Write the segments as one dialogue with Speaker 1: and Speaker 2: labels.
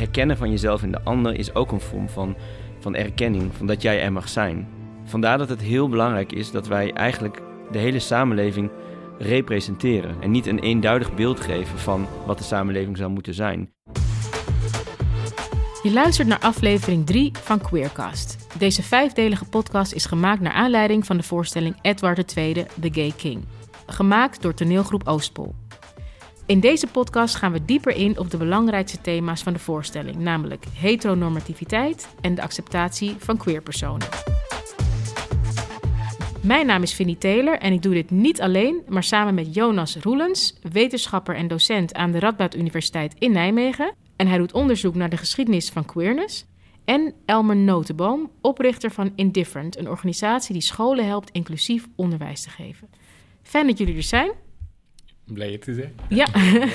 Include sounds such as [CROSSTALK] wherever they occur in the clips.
Speaker 1: herkennen van jezelf in de ander is ook een vorm van, van erkenning, van dat jij er mag zijn. Vandaar dat het heel belangrijk is dat wij eigenlijk de hele samenleving representeren en niet een eenduidig beeld geven van wat de samenleving zou moeten zijn.
Speaker 2: Je luistert naar aflevering 3 van Queercast. Deze vijfdelige podcast is gemaakt naar aanleiding van de voorstelling Edward II, The Gay King. Gemaakt door toneelgroep Oostpol. In deze podcast gaan we dieper in op de belangrijkste thema's van de voorstelling, namelijk heteronormativiteit en de acceptatie van queerpersonen. Mijn naam is Vinnie Taylor en ik doe dit niet alleen, maar samen met Jonas Roelens, wetenschapper en docent aan de Radboud Universiteit in Nijmegen. En hij doet onderzoek naar de geschiedenis van queerness. En Elmer Notenboom, oprichter van Indifferent, een organisatie die scholen helpt inclusief onderwijs te geven. Fijn dat jullie er zijn.
Speaker 3: Blij te.
Speaker 2: Ja. [LAUGHS]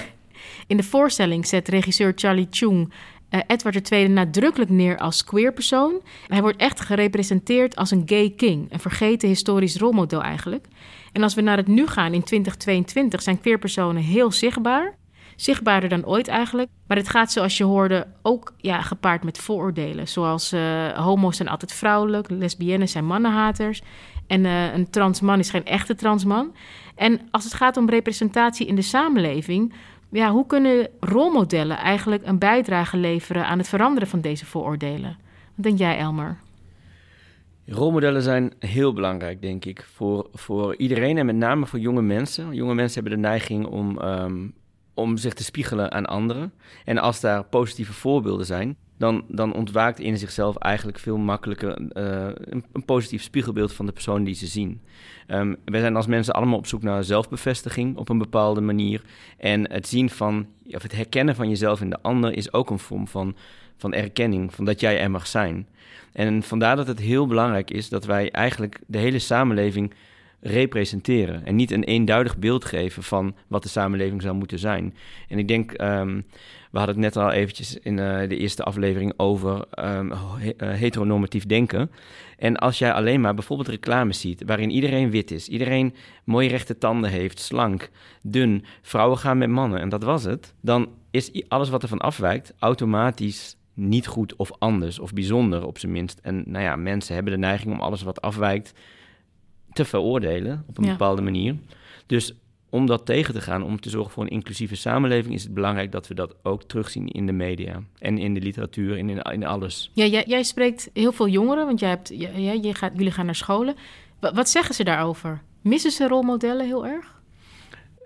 Speaker 2: In de voorstelling zet regisseur Charlie Chung uh, Edward II nadrukkelijk neer als queer persoon. Hij wordt echt gerepresenteerd als een gay king, een vergeten historisch rolmodel eigenlijk. En als we naar het nu gaan in 2022 zijn queerpersonen heel zichtbaar. Zichtbaarder dan ooit eigenlijk. Maar het gaat zoals je hoorde ook ja, gepaard met vooroordelen. Zoals uh, homo's zijn altijd vrouwelijk, lesbiennes zijn mannenhaters. En uh, een transman is geen echte transman. En als het gaat om representatie in de samenleving, ja, hoe kunnen rolmodellen eigenlijk een bijdrage leveren aan het veranderen van deze vooroordelen? Wat denk jij, Elmer?
Speaker 1: Rolmodellen zijn heel belangrijk, denk ik, voor, voor iedereen en met name voor jonge mensen. Jonge mensen hebben de neiging om, um, om zich te spiegelen aan anderen. En als daar positieve voorbeelden zijn, dan, dan ontwaakt in zichzelf eigenlijk veel makkelijker uh, een, een, positief spiegelbeeld van de persoon die ze zien. Um, wij zijn als mensen allemaal op zoek naar zelfbevestiging op een bepaalde manier. En het zien van, of het herkennen van jezelf in de ander is ook een vorm van, van erkenning, van dat jij er mag zijn. En vandaar dat het heel belangrijk is dat wij eigenlijk de hele samenleving representeren en niet een eenduidig beeld geven van wat de samenleving zou moeten zijn. En ik denk, um, we hadden het net al eventjes in uh, de eerste aflevering over um, heteronormatief denken. En als jij alleen maar bijvoorbeeld reclames ziet waarin iedereen wit is, iedereen mooie rechte tanden heeft, slank, dun, vrouwen gaan met mannen en dat was het, dan is alles wat ervan afwijkt automatisch niet goed of anders of bijzonder op zijn minst. En nou ja, mensen hebben de neiging om alles wat afwijkt te veroordelen op een ja. bepaalde manier. Dus om dat tegen te gaan, om te zorgen voor een inclusieve samenleving, is het belangrijk dat we dat ook terugzien in de media en in de literatuur en in, in alles.
Speaker 2: Ja, jij, jij, spreekt heel veel jongeren, want jij hebt, jij, jij gaat, jullie gaan naar scholen. Wat, wat zeggen ze daarover? Missen ze rolmodellen heel erg?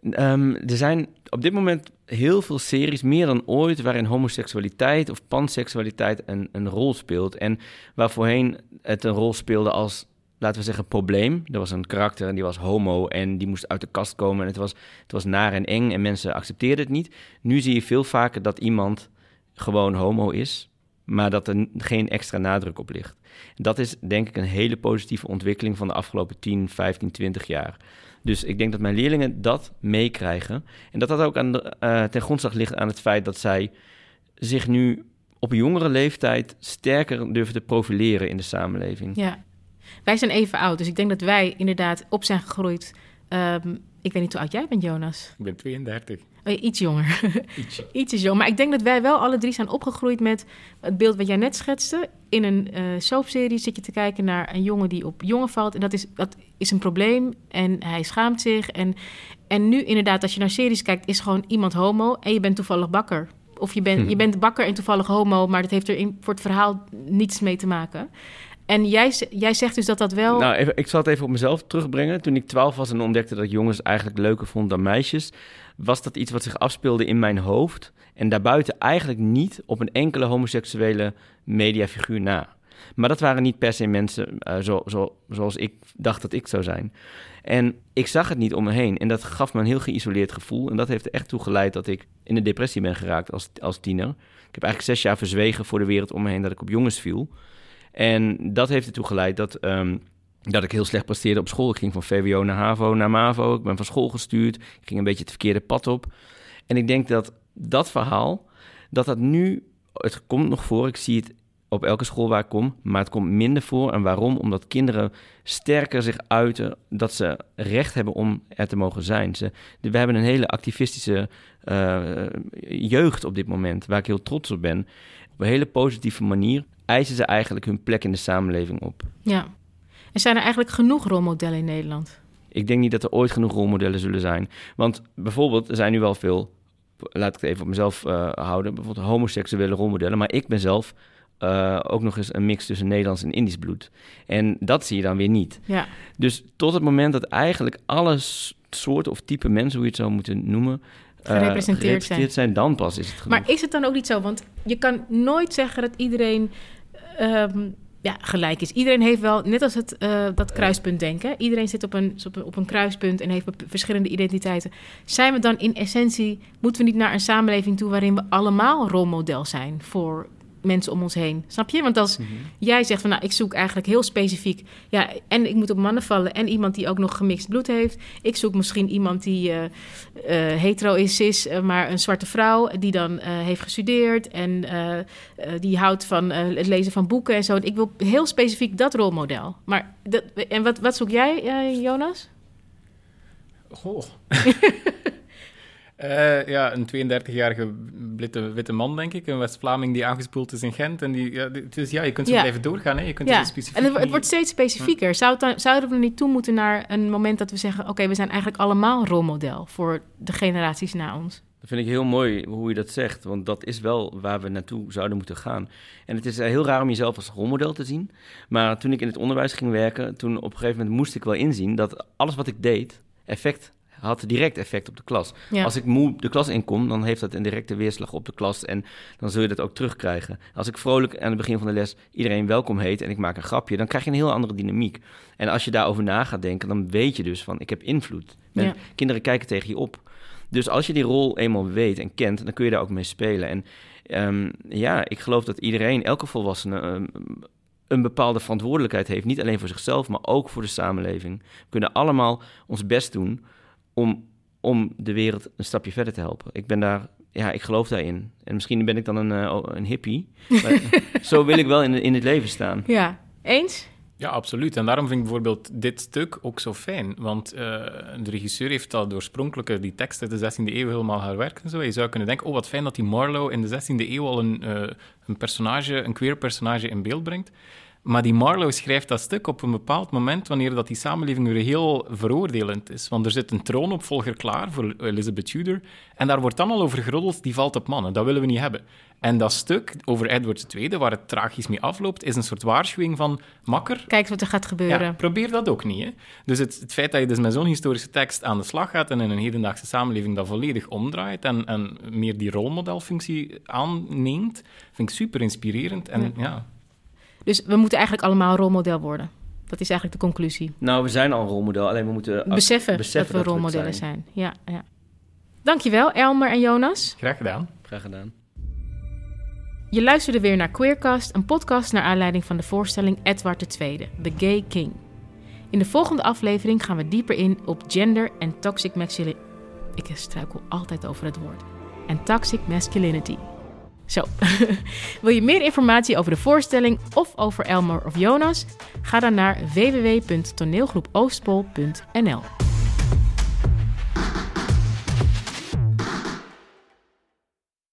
Speaker 1: Um, er zijn op dit moment heel veel series, meer dan ooit, waarin homoseksualiteit of panseksualiteit een, een rol speelt. En waar voorheen het een rol speelde als laten we zeggen, probleem. Er was een karakter en die was homo en die moest uit de kast komen. En het was, het was naar en eng en mensen accepteerden het niet. Nu zie je veel vaker dat iemand gewoon homo is, maar dat er geen extra nadruk op ligt. Dat is denk ik een hele positieve ontwikkeling van de afgelopen 10, 15, 20 jaar. Dus ik denk dat mijn leerlingen dat meekrijgen. En dat dat ook aan de, uh, ten grondslag ligt aan het feit dat zij zich nu op jongere leeftijd sterker durven te profileren in de samenleving.
Speaker 2: Ja, wij zijn even oud, dus ik denk dat wij inderdaad op zijn gegroeid. Um, ik weet niet hoe oud jij bent, Jonas.
Speaker 3: Ik ben 32.
Speaker 2: Oh, iets jonger. [LAUGHS] Iets is jong. Maar ik denk dat wij wel alle drie zijn opgegroeid met het beeld wat jij net schetste. In een uh, soapserie zit je te kijken naar een jongen die op jongen valt. En dat is, dat is een probleem. En hij schaamt zich. En, en nu inderdaad, als je naar series kijkt, is gewoon iemand homo. En je bent toevallig bakker. Of je bent, hm. je bent bakker en toevallig homo, maar dat heeft er in, voor het verhaal niets mee te maken. En jij, jij zegt dus dat dat wel.
Speaker 1: Nou, ik zal het even op mezelf terugbrengen. Toen ik 12 was en ontdekte dat jongens eigenlijk leuker vond dan meisjes, was dat iets wat zich afspeelde in mijn hoofd. En daarbuiten eigenlijk niet op een enkele homoseksuele mediafiguur na. Maar dat waren niet per se mensen uh, zo, zo, zoals ik dacht dat ik zou zijn. En ik zag het niet om me heen. En dat gaf me een heel geïsoleerd gevoel. En dat heeft er echt toe geleid dat ik in de depressie ben geraakt als, als tiener. Ik heb eigenlijk zes jaar verzwegen voor de wereld om me heen dat ik op jongens viel. En dat heeft ertoe geleid dat, um, dat ik heel slecht presteerde op school. Ik ging van VWO naar HAVO naar MAVO. Ik ben van school gestuurd. Ik ging een beetje het verkeerde pad op. En ik denk dat dat verhaal, dat dat nu... Het komt nog voor, ik zie het op elke school waar ik kom, maar het komt minder voor. En waarom? Omdat kinderen sterker zich uiten dat ze recht hebben om er te mogen zijn. Ze, we hebben een hele activistische uh, jeugd op dit moment, waar ik heel trots op ben. Op een hele positieve manier eisen ze eigenlijk hun plek in de samenleving op.
Speaker 2: Ja. En zijn er eigenlijk genoeg rolmodellen in Nederland?
Speaker 1: Ik denk niet dat er ooit genoeg rolmodellen zullen zijn. Want bijvoorbeeld, er zijn nu wel veel, laat ik het even op mezelf uh, houden, bijvoorbeeld homoseksuele rolmodellen. Maar ik ben zelf uh, ook nog eens een mix tussen Nederlands en Indisch bloed. En dat zie je dan weer niet.
Speaker 2: Ja.
Speaker 1: Dus tot het moment dat eigenlijk alle soorten of type mensen, hoe je het zou moeten noemen,
Speaker 2: eh, gerepresenteerd, zijn.
Speaker 1: zijn. dan pas is het genoeg.
Speaker 2: Maar is het dan ook niet zo? Want je kan nooit zeggen dat iedereen um, ja, gelijk is. Iedereen heeft wel, net als het, uh, dat kruispunt denken. Iedereen zit op een, op, een, op een kruispunt en heeft verschillende identiteiten. Zijn we dan in essentie, moeten we niet naar een samenleving toe waarin we allemaal rolmodel zijn voor mensen om ons heen. Snap je? Want als mhm. jij zegt van nou, ik zoek eigenlijk heel specifiek. Ja, en ik moet op mannen vallen. En iemand die ook nog gemixt bloed heeft. Ik zoek misschien iemand die uh, uh, hetero is, is uh, maar een zwarte vrouw. Die dan heeft gestudeerd. En die houdt van het lezen van boeken en zo. Ik wil heel specifiek dat rolmodel. Maar dat, en wat, wat zoek jij, Jonas?
Speaker 3: Goh. [LAUGHS] Uh, ja, een 32-jarige witte, witte man, denk ik. Een West-Vlaming die aangespoeld is in Gent. En die, ja, dus ja, je kunt zo blijven doorgaan. Hè? Je kunt
Speaker 2: ja. En het, het, wordt steeds specifieker. Zou dan, zouden we er niet toe moeten naar een moment dat we zeggen... oké, we zijn eigenlijk allemaal rolmodel voor de generaties na ons?
Speaker 1: Dat vind ik heel mooi hoe je dat zegt, want dat is wel waar we naartoe zouden moeten gaan. En het is eh, heel raar om jezelf als rolmodel te zien. Maar toen ik in het onderwijs ging werken, toen op een gegeven moment moest ik wel inzien dat alles wat ik deed effect had direct effect op de klas. Als ik moe de klas inkom, dan heeft dat een directe weerslag op de klas en dan zul je dat ook terugkrijgen. Als ik vrolijk aan het begin van de les iedereen welkom heet en ik maak een grapje, dan krijg je een heel andere dynamiek. En als je daarover na gaat denken, dan weet je dus van ik heb invloed. Kinderen kijken tegen je op. Dus als je die rol eenmaal weet en kent, dan kun je daar ook mee spelen. En um, ja, ik geloof dat iedereen, elke volwassene, um, een bepaalde verantwoordelijkheid heeft. Niet alleen voor zichzelf, maar ook voor de samenleving. We kunnen allemaal ons best doen om, om de wereld een stapje verder te helpen. Ik ben daar, ja, ik geloof daarin. En misschien ben ik dan een, uh, een hippie. Maar [LAUGHS] zo wil ik wel in, in het leven staan.
Speaker 2: Ja, eens?
Speaker 3: Ja, absoluut. En daarom vind ik bijvoorbeeld dit stuk ook zo fijn. Want uh, de regisseur heeft al oorspronkelijke die tekst uit de 16e eeuw helemaal herwerkt en zo. Je zou kunnen denken, oh wat fijn dat die Marlowe in de 16e eeuw al een, uh, een personage, een queer personage in beeld brengt. Maar die Marlowe schrijft dat stuk op een bepaald moment wanneer dat die samenleving weer heel veroordelend is. Want er zit een troonopvolger klaar voor Elizabeth Tudor. En daar wordt dan al over geroddeld, die valt op mannen. Dat willen we niet hebben. En dat stuk over Edward II, waar het tragisch mee afloopt, is een soort waarschuwing van makker.
Speaker 2: Kijk wat er gaat gebeuren.
Speaker 3: Ja, probeer dat ook niet. Hè? Dus het, het, feit dat je dus met zo'n historische tekst aan de slag gaat en in een hedendaagse samenleving dat volledig omdraait en, en meer die rolmodelfunctie aanneemt, vind ik super inspirerend. En ja
Speaker 2: dus we moeten eigenlijk allemaal rolmodel worden. Dat is eigenlijk de conclusie.
Speaker 1: Nou, we zijn al rolmodel, alleen we moeten
Speaker 2: beseffen, beseffen dat, we rolmodellen zijn. Ja, ja. Dankjewel, Elmer en Jonas.
Speaker 3: Graag gedaan.
Speaker 1: Graag gedaan.
Speaker 2: Je luisterde weer naar Queercast, een podcast naar aanleiding van de voorstelling Edward II, The Gay King. In de volgende aflevering gaan we dieper in op gender en toxic masculinity. Ik struikel altijd over het woord. En toxic masculinity. Zo, [LAUGHS] wil je meer informatie over de voorstelling of over Elmer of Jonas? Ga dan naar www.toneelgroepoostpol.nl.